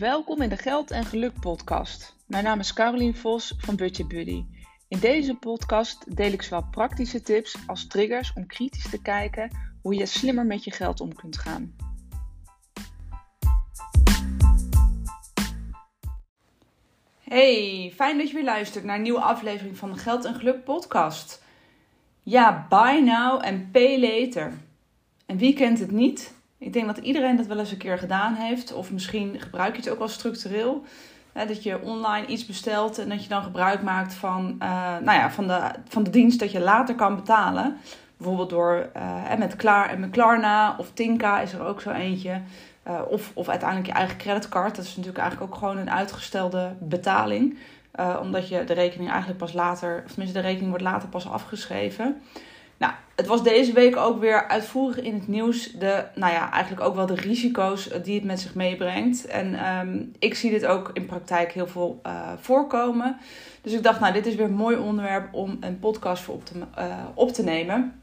Welkom in de Geld en Geluk podcast. Mijn naam is Carolien Vos van Budget Buddy. In deze podcast deel ik zowel praktische tips als triggers om kritisch te kijken hoe je slimmer met je geld om kunt gaan. Hey, fijn dat je weer luistert naar een nieuwe aflevering van de Geld en Geluk podcast. Ja, buy now en pay later. En wie kent het niet? Ik denk dat iedereen dat wel eens een keer gedaan heeft. Of misschien gebruik je het ook wel structureel. Hè, dat je online iets bestelt en dat je dan gebruik maakt van, uh, nou ja, van, de, van de dienst dat je later kan betalen. Bijvoorbeeld door uh, met, Klaar, met Klarna of Tinka is er ook zo eentje. Of, of uiteindelijk je eigen creditcard. Dat is natuurlijk eigenlijk ook gewoon een uitgestelde betaling. omdat je de rekening eigenlijk pas later, of tenminste de rekening wordt later pas afgeschreven. Nou, het was deze week ook weer uitvoerig in het nieuws. De, nou ja, eigenlijk ook wel de risico's die het met zich meebrengt. En um, ik zie dit ook in praktijk heel veel uh, voorkomen. Dus ik dacht, nou, dit is weer een mooi onderwerp om een podcast voor op te, uh, op te nemen.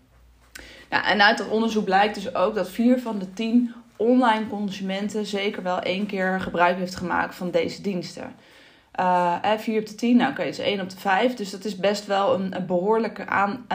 Nou, en uit dat onderzoek blijkt dus ook dat vier van de tien online consumenten zeker wel één keer gebruik heeft gemaakt van deze diensten. Uh, 4 op de 10, nou oké, okay, is 1 op de 5. Dus dat is best wel een, een behoorlijke aan,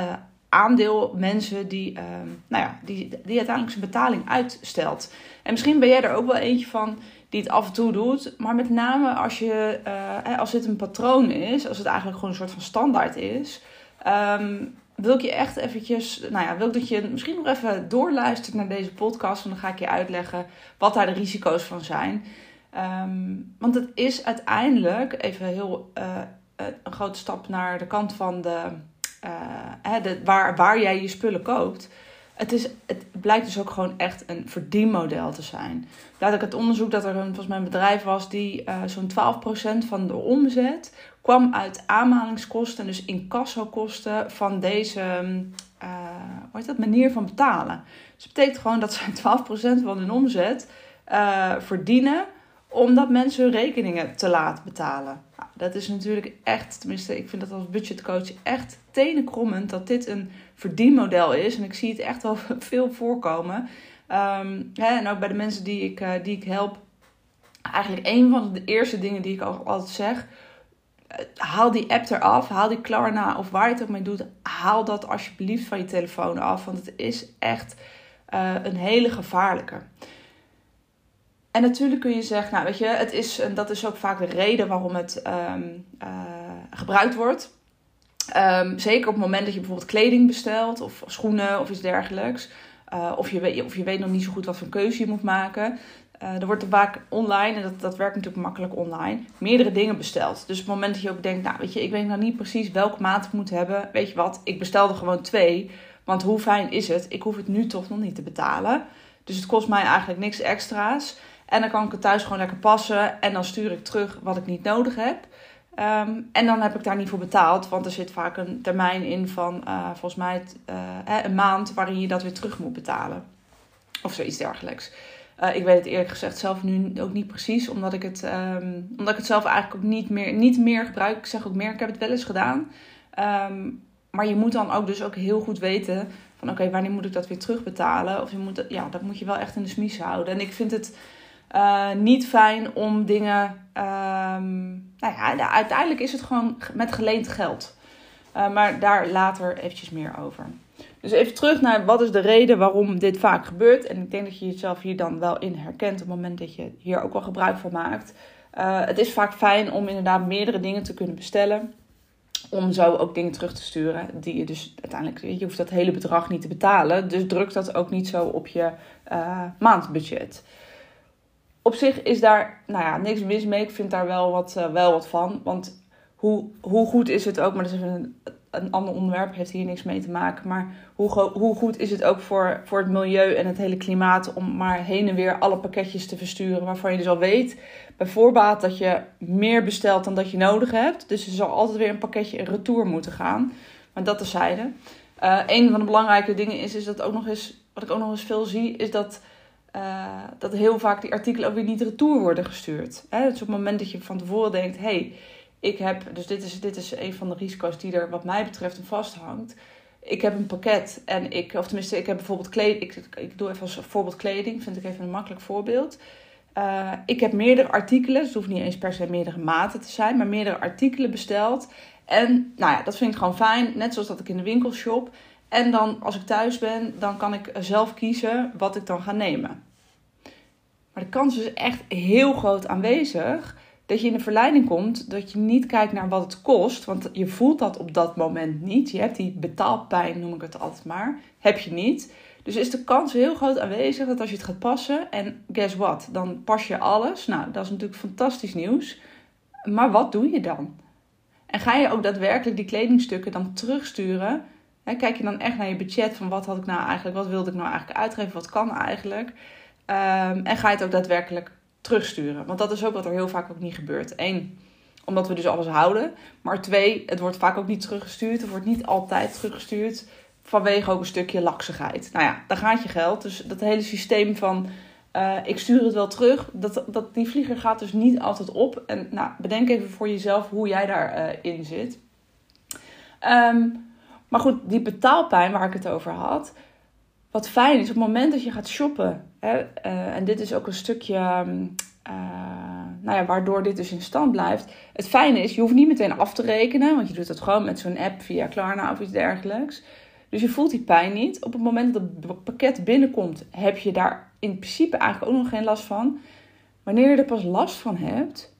aandeel mensen die, uh, nou ja, die, die uiteindelijk zijn betaling uitstelt. En misschien ben jij er ook wel eentje van die het af en toe doet. Maar met name als, je, uh, als dit een patroon is, als het eigenlijk gewoon een soort van standaard is. Um, wil ik je echt eventjes, nou ja, wil ik dat je misschien nog even doorluistert naar deze podcast. Want dan ga ik je uitleggen wat daar de risico's van zijn. Um, want het is uiteindelijk, even heel uh, een grote stap naar de kant van de de, waar, waar jij je spullen koopt. Het, is, het blijkt dus ook gewoon echt een verdienmodel te zijn. Laat ik het onderzoek dat er een, volgens mij een bedrijf was die uh, zo'n 12% van de omzet kwam uit aanmalingskosten, dus incassokosten van deze uh, hoe heet dat, manier van betalen. Dus dat betekent gewoon dat ze 12% van hun omzet verdienen omdat mensen hun rekeningen te laat betalen. Dat is natuurlijk echt, tenminste, ik vind dat als budgetcoach echt tenenkrommend dat dit een verdienmodel is. En ik zie het echt wel veel voorkomen. Um, hè, en ook bij de mensen die ik, uh, die ik help. Eigenlijk een van de eerste dingen die ik altijd zeg. Eh, haal die app eraf, haal die Klarna of waar je het ook mee doet. Haal dat alsjeblieft van je telefoon af. Want het is echt uh, een hele gevaarlijke. En natuurlijk kun je zeggen, nou weet je, het is, en dat is ook vaak de reden waarom het um, uh, gebruikt wordt. Um, zeker op het moment dat je bijvoorbeeld kleding bestelt of schoenen of iets dergelijks. Uh, of, je weet, of je weet nog niet zo goed wat voor keuze je moet maken. Uh, er wordt er vaak online, en dat, dat werkt natuurlijk makkelijk online, meerdere dingen besteld. Dus op het moment dat je ook denkt, nou weet je, ik weet nog niet precies welke maat ik moet hebben. Weet je wat, ik bestel er gewoon twee. Want hoe fijn is het? Ik hoef het nu toch nog niet te betalen. Dus het kost mij eigenlijk niks extra's. En dan kan ik het thuis gewoon lekker passen. En dan stuur ik terug wat ik niet nodig heb. Um, en dan heb ik daar niet voor betaald. Want er zit vaak een termijn in van uh, volgens mij uh, een maand waarin je dat weer terug moet betalen. Of zoiets dergelijks. Uh, ik weet het eerlijk gezegd zelf nu ook niet precies. Omdat ik het, um, omdat ik het zelf eigenlijk ook niet meer, niet meer gebruik. Ik zeg ook meer, ik heb het wel eens gedaan. Um, maar je moet dan ook dus ook heel goed weten van oké, wanneer moet ik dat weer terugbetalen? Of je moet, ja, dat moet je wel echt in de smies houden. En ik vind het uh, niet fijn om dingen. Um, nou ja, uiteindelijk is het gewoon met geleend geld. Uh, maar daar later eventjes meer over. Dus even terug naar wat is de reden waarom dit vaak gebeurt. En ik denk dat je jezelf hier dan wel in herkent op het moment dat je hier ook wel gebruik van maakt. Uh, het is vaak fijn om inderdaad meerdere dingen te kunnen bestellen. Om zo ook dingen terug te sturen. Die je dus uiteindelijk, je hoeft dat hele bedrag niet te betalen. Dus druk dat ook niet zo op je maandbudget op zich is daar nou ja, niks mis mee. Ik vind daar wel wat, uh, wel wat van. Want hoe, hoe goed is het ook, maar dat is een, een ander onderwerp, heeft hier niks mee te maken. Maar hoe, hoe goed is het ook voor, voor het milieu en het hele klimaat om maar heen en weer alle pakketjes te versturen. Waarvan je dus al weet bij voorbaat dat je meer bestelt dan dat je nodig hebt. Dus er zal altijd weer een pakketje in retour moeten gaan. Maar dat terzijde. Uh, een van de belangrijke dingen is, is dat ook nog eens, wat ik ook nog eens veel zie, is dat uh, dat heel vaak die artikelen ook weer niet retour worden gestuurd. Hè? Dus op het moment dat je van tevoren denkt, hey, ik heb, dus dit is, dit is een van de risico's die er wat mij betreft aan vasthangt. Ik heb een pakket en ik, of tenminste, ik heb bijvoorbeeld kleding. Ik, ik doe even als voorbeeld kleding, vind ik even een makkelijk voorbeeld. Uh, ik heb meerdere artikelen, dus het hoeft niet eens per se meerdere maten te zijn, maar meerdere artikelen besteld. En nou ja, dat vind ik gewoon fijn, net zoals dat ik in de winkel shop. En dan als ik thuis ben, dan kan ik zelf kiezen wat ik dan ga nemen. Maar de kans is echt heel groot aanwezig dat je in de verleiding komt dat je niet kijkt naar wat het kost. Want je voelt dat op dat moment niet. Je hebt die betaalpijn, noem ik het altijd maar, heb je niet. Dus is de kans heel groot aanwezig dat als je het gaat passen en guess what, dan pas je alles. Nou, dat is natuurlijk fantastisch nieuws. Maar wat doe je dan? En ga je ook daadwerkelijk die kledingstukken dan terugsturen? Kijk je dan echt naar je budget van wat had ik nou eigenlijk, wat wilde ik nou eigenlijk uitgeven, wat kan eigenlijk? Ehm, en ga je het ook daadwerkelijk terugsturen? Want dat is ook wat er heel vaak ook niet gebeurt. Eén, omdat we dus alles houden. Maar twee, het wordt vaak ook niet teruggestuurd. Het wordt niet altijd teruggestuurd vanwege ook een stukje laksigheid. Nou ja, daar gaat je geld. Dus dat hele systeem van uh, ik stuur het wel terug, dat, dat, die vlieger gaat dus niet altijd op. En nou, bedenk even voor jezelf hoe jij daarin uh, in zit. Um, maar goed, die betaalpijn waar ik het over had. Wat fijn is, op het moment dat je gaat shoppen. Hè, uh, en dit is ook een stukje uh, nou ja, waardoor dit dus in stand blijft. Het fijne is, je hoeft niet meteen af te rekenen. Want je doet het gewoon met zo'n app via Klarna of iets dergelijks. Dus je voelt die pijn niet. Op het moment dat het pakket binnenkomt, heb je daar in principe eigenlijk ook nog geen last van. Wanneer je er pas last van hebt,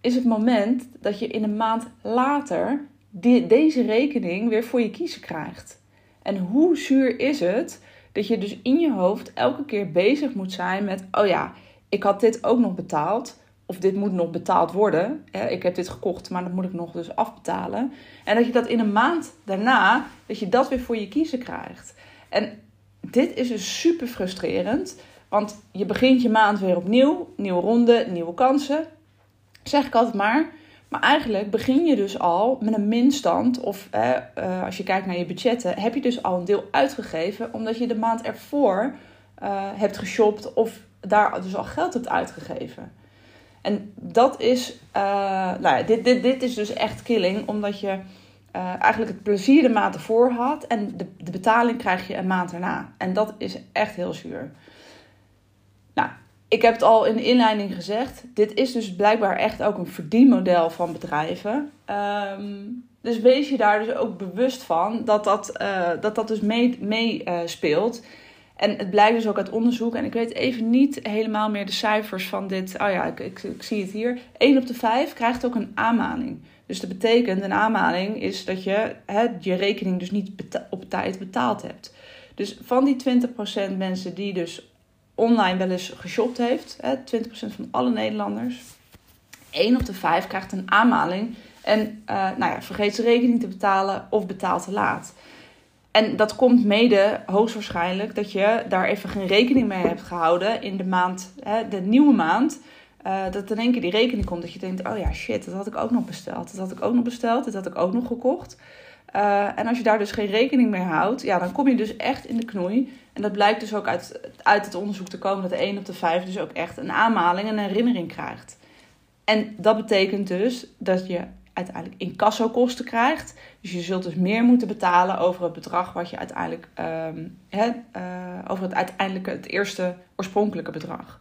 is het moment dat je in een maand later die, deze rekening weer voor je kiezen krijgt. En hoe zuur is het dat je dus in je hoofd elke keer bezig moet zijn met: oh ja, ik had dit ook nog betaald. Of dit moet nog betaald worden. Ik heb dit gekocht, maar dat moet ik nog dus afbetalen. En dat je dat in een maand daarna, dat je dat weer voor je kiezen krijgt. En dit is dus super frustrerend. Want je begint je maand weer opnieuw. Nieuwe ronde, nieuwe kansen. Zeg ik altijd maar. Maar eigenlijk begin je dus al met een minstand. Of eh, als je kijkt naar je budgetten, heb je dus al een deel uitgegeven. Omdat je de maand ervoor uh, hebt geshopt of daar dus al geld hebt uitgegeven. En dat is, uh, nou ja, dit, dit, dit is dus echt killing, omdat je eigenlijk het plezier de maand ervoor had en de, de betaling krijg je een maand erna. En dat is echt heel zuur. Nou, ik heb het al in de inleiding gezegd. Dit is dus blijkbaar echt ook een verdienmodel van bedrijven. Um, dus wees je daar dus ook bewust van dat dat, uh, dat, dat dus. Mee, uh, speelt. En het blijkt dus ook uit onderzoek, en ik weet even niet helemaal meer de cijfers van dit. Oh ja, ik, ik, ik zie het hier. 1 op de 5 krijgt ook een aanmaning. Dus dat betekent, een aanmaning is dat je hè, je rekening dus niet op tijd betaald hebt. Dus van die 20% mensen die dus online wel eens geshopt heeft, hè, 20% van alle Nederlanders, 1 op de 5 krijgt een aanmaling en uh, nou ja, vergeet zijn rekening te betalen of betaalt te laat. En dat komt mede hoogstwaarschijnlijk dat je daar even geen rekening mee hebt gehouden in de maand, hè, de nieuwe maand. Uh, dat in één keer die rekening komt dat je denkt, oh ja, shit, dat had ik ook nog besteld. Dat had ik ook nog besteld, dat had ik ook nog gekocht. Uh, en als je daar dus geen rekening mee houdt, ja, dan kom je dus echt in de knoei. En dat blijkt dus ook uit, uit het onderzoek te komen dat de 1 op de 5 dus ook echt een aanmaling en een herinnering krijgt. En dat betekent dus dat je uiteindelijk incassokosten krijgt. Dus je zult dus meer moeten betalen over het bedrag wat je uiteindelijk, um, uh, over het uiteindelijke, het eerste oorspronkelijke bedrag.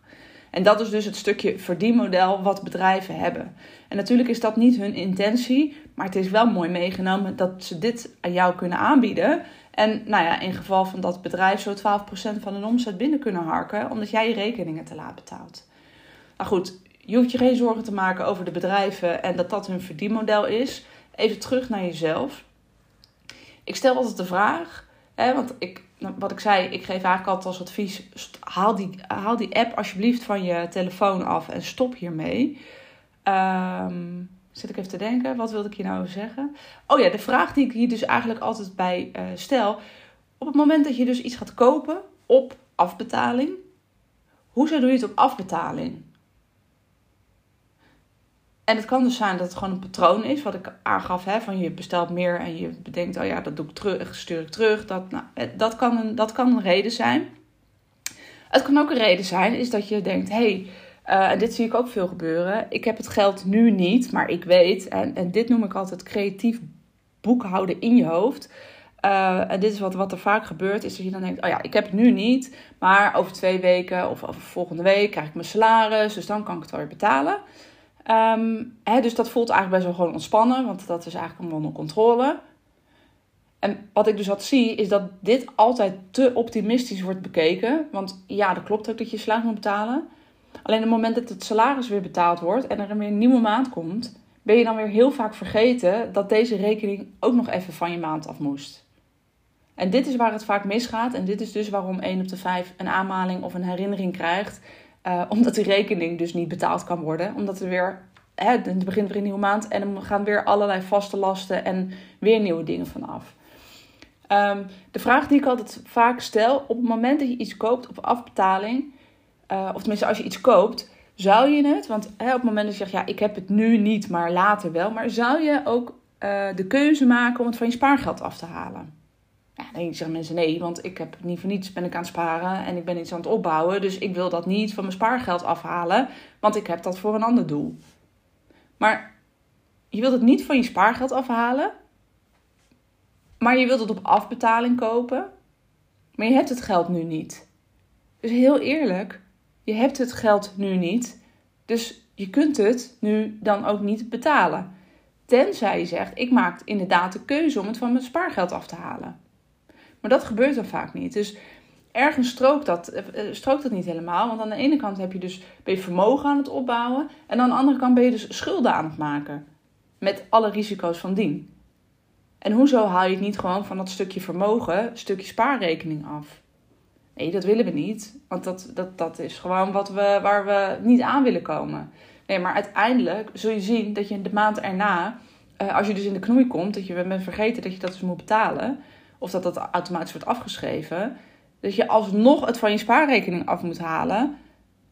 En dat is dus het stukje verdienmodel wat bedrijven hebben. En natuurlijk is dat niet hun intentie, maar het is wel mooi meegenomen dat ze dit aan jou kunnen aanbieden. En nou ja, in geval van dat bedrijf zo 12% van hun omzet binnen kunnen harken, omdat jij je rekeningen te laat betaalt. Nou goed, je hoeft je geen zorgen te maken over de bedrijven en dat dat hun verdienmodel is. Even terug naar jezelf. Ik stel altijd de vraag, hè, want ik, nou, wat ik zei, ik geef eigenlijk altijd als advies: haal die, haal die app alsjeblieft van je telefoon af en stop hiermee. Um, zit ik even te denken, wat wilde ik hier nou zeggen? Oh ja, de vraag die ik hier dus eigenlijk altijd bij uh, stel: op het moment dat je dus iets gaat kopen op afbetaling, hoezo doe je het op afbetaling? En het kan dus zijn dat het gewoon een patroon is, wat ik aangaf, hè, van je bestelt meer en je bedenkt, oh ja, dat doe ik terug, stuur ik terug. Dat, nou, dat, kan een, dat kan een reden zijn. Het kan ook een reden zijn, is dat je denkt, hey, uh, en dit zie ik ook veel gebeuren. Ik heb het geld nu niet, maar ik weet, en, en dit noem ik altijd creatief boekhouden in je hoofd. eh, en dit is wat, wat er vaak gebeurt, is dat je dan denkt: oh ja, ik heb het nu niet, maar over twee weken of over volgende week krijg ik mijn salaris, dus dan kan ik het wel weer betalen. Ehm, hè, dus dat voelt eigenlijk best wel gewoon ontspannen, want dat is eigenlijk allemaal onder controle. En wat ik dus had zie, is dat dit altijd te optimistisch wordt bekeken. Want ja, dat klopt ook dat je salaris moet betalen. Alleen op het moment dat het salaris weer betaald wordt en er weer een nieuwe maand komt, ben je dan weer heel vaak vergeten dat deze rekening ook nog even van je maand af moest. En dit is waar het vaak misgaat. En dit is dus waarom 1 op de 5 een aanmaling of een herinnering krijgt. Uh, omdat die rekening dus niet betaald kan worden. Omdat er weer, hè, het begint weer een nieuwe maand en dan gaan weer allerlei vaste lasten en weer nieuwe dingen vanaf. Um, de vraag die ik altijd vaak stel, op het moment dat je iets koopt op afbetaling, uh, of tenminste als je iets koopt, zou je het, want hè, op het moment dat je zegt, ja, ik heb het nu niet, maar later wel, maar zou je ook uh, de keuze maken om het van je spaargeld af te halen? Ja, dan zeggen mensen nee, want ik heb niet voor niets ben ik aan het sparen en ik ben iets aan het opbouwen. Dus ik wil dat niet van mijn spaargeld afhalen, want ik heb dat voor een ander doel. Maar je wilt het niet van je spaargeld afhalen, maar je wilt het op afbetaling kopen, maar je hebt het geld nu niet. Dus heel eerlijk, je hebt het geld nu niet, dus je kunt het nu dan ook niet betalen. Tenzij je zegt, ik maak inderdaad de keuze om het van mijn spaargeld af te halen. Maar dat gebeurt dan vaak niet. Dus ergens strookt dat, eh, eh, strookt dat niet helemaal. Want aan de ene kant heb je dus, ben je vermogen aan het opbouwen. En aan de andere kant ben je dus schulden aan het maken. Met alle risico's van dien. En hoezo haal je het niet gewoon van dat stukje vermogen, stukje spaarrekening af? Nee, dat willen we niet. Want dat, dat, dat is gewoon wat we, waar we niet aan willen komen. Nee, maar uiteindelijk zul je zien dat je de maand erna, eh, als je dus in de knoei komt, dat je bent vergeten dat je dat dus moet betalen of dat dat automatisch wordt afgeschreven, dat je alsnog het van je spaarrekening af moet halen.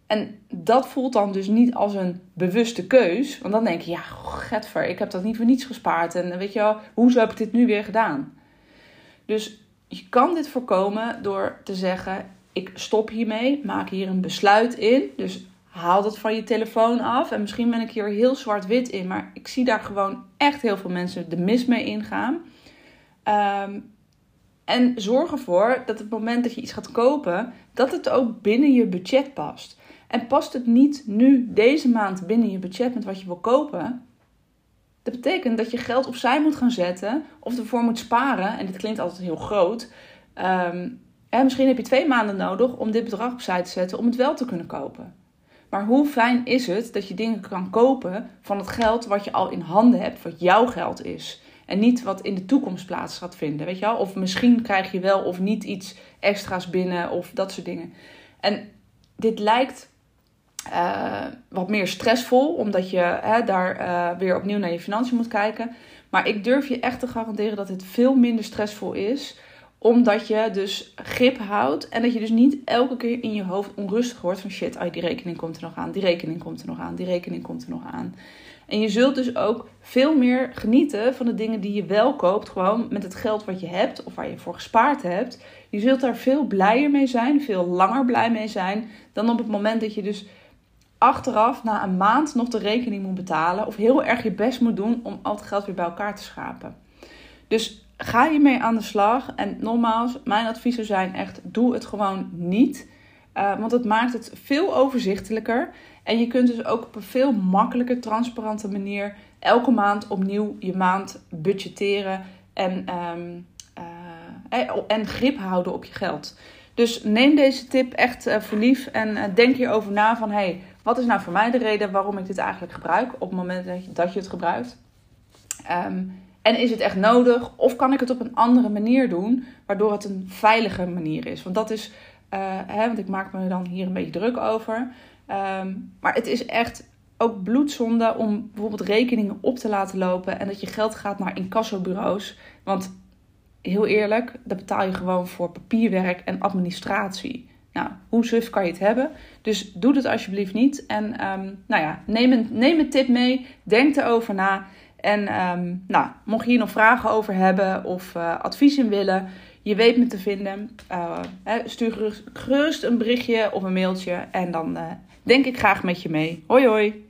En dat voelt dan dus niet als een bewuste keus. Want dan denk je, ja, getver, ik heb dat niet voor niets gespaard. En weet je wel, hoezo heb ik dit nu weer gedaan? Dus je kan dit voorkomen door te zeggen, ik stop hiermee, maak hier een besluit in. Dus haal dat van je telefoon af. En misschien ben ik hier heel zwart-wit in, maar ik zie daar gewoon echt heel veel mensen de mis mee ingaan. Um, en zorg ervoor dat het moment dat je iets gaat kopen, dat het ook binnen je budget past. En past het niet nu, deze maand, binnen je budget met wat je wil kopen, dat betekent dat je geld opzij moet gaan zetten of ervoor moet sparen. En dit klinkt altijd heel groot. Um, misschien heb je twee maanden nodig om dit bedrag opzij te zetten om het wel te kunnen kopen. Maar hoe fijn is het dat je dingen kan kopen van het geld wat je al in handen hebt, wat jouw geld is? En niet wat in de toekomst plaats gaat vinden. Weet je wel? Of misschien krijg je wel of niet iets extra's binnen of dat soort dingen. En dit lijkt uh, wat meer stressvol, omdat je hè, daar uh, weer opnieuw naar je financiën moet kijken. Maar ik durf je echt te garanderen dat het veel minder stressvol is omdat je dus grip houdt en dat je dus niet elke keer in je hoofd onrustig wordt van shit, oh, die rekening komt er nog aan, die rekening komt er nog aan, die rekening komt er nog aan. En je zult dus ook veel meer genieten van de dingen die je wel koopt, gewoon met het geld wat je hebt of waar je voor gespaard hebt. Je zult daar veel blijer mee zijn, veel langer blij mee zijn, dan op het moment dat je dus achteraf na een maand nog de rekening moet betalen of heel erg je best moet doen om al het geld weer bij elkaar te schapen. Dus ga je mee aan de slag. En nogmaals, mijn adviezen zijn echt: doe het gewoon niet. Uh, want het maakt het veel overzichtelijker. En je kunt dus ook op een veel makkelijker, transparante manier elke maand opnieuw je maand budgetteren en, um, uh, en grip houden op je geld. Dus neem deze tip echt uh, voor lief en denk hierover na van hey, wat is nou voor mij de reden waarom ik dit eigenlijk gebruik op het moment dat je, het gebruikt. Um, en is het echt nodig? Of kan ik het op een andere manier doen, waardoor het een veilige manier is? Want dat is, hè, want ik maak me dan hier een beetje druk over. Um, maar het is echt ook bloedzonde om bijvoorbeeld rekeningen op te laten lopen en dat je geld gaat naar incassobureaus. Want heel eerlijk, daar betaal je gewoon voor papierwerk en administratie. Nou, hoe suf kan je het hebben? Dus doe het alsjeblieft niet. En um, nou ja, neem een, neem een tip mee. Denk erover na. En um, nou, mocht je hier nog vragen over hebben of uh, advies in willen, je weet me te vinden. Uh, stuur gerust een berichtje of een mailtje en dan uh, denk ik graag met je mee. Hoi hoi!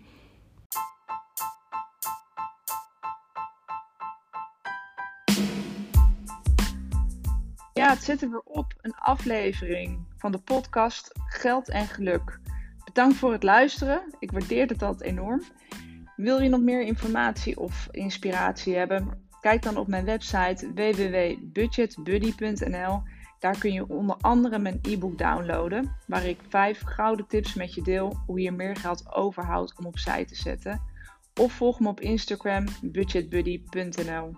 het zit er weer op. Een aflevering van de podcast Geld en Geluk. Bedankt voor het luisteren. Ik waardeer het altijd enorm. Wil je nog meer informatie of inspiratie hebben? Kijk dan op mijn website www.budgetbuddy.nl. Daar kun je onder andere mijn e-book downloaden, waar ik vijf gouden tips met je deel hoe je meer geld overhoudt om opzij te zetten. Of volg me op Instagram budgetbuddy.nl.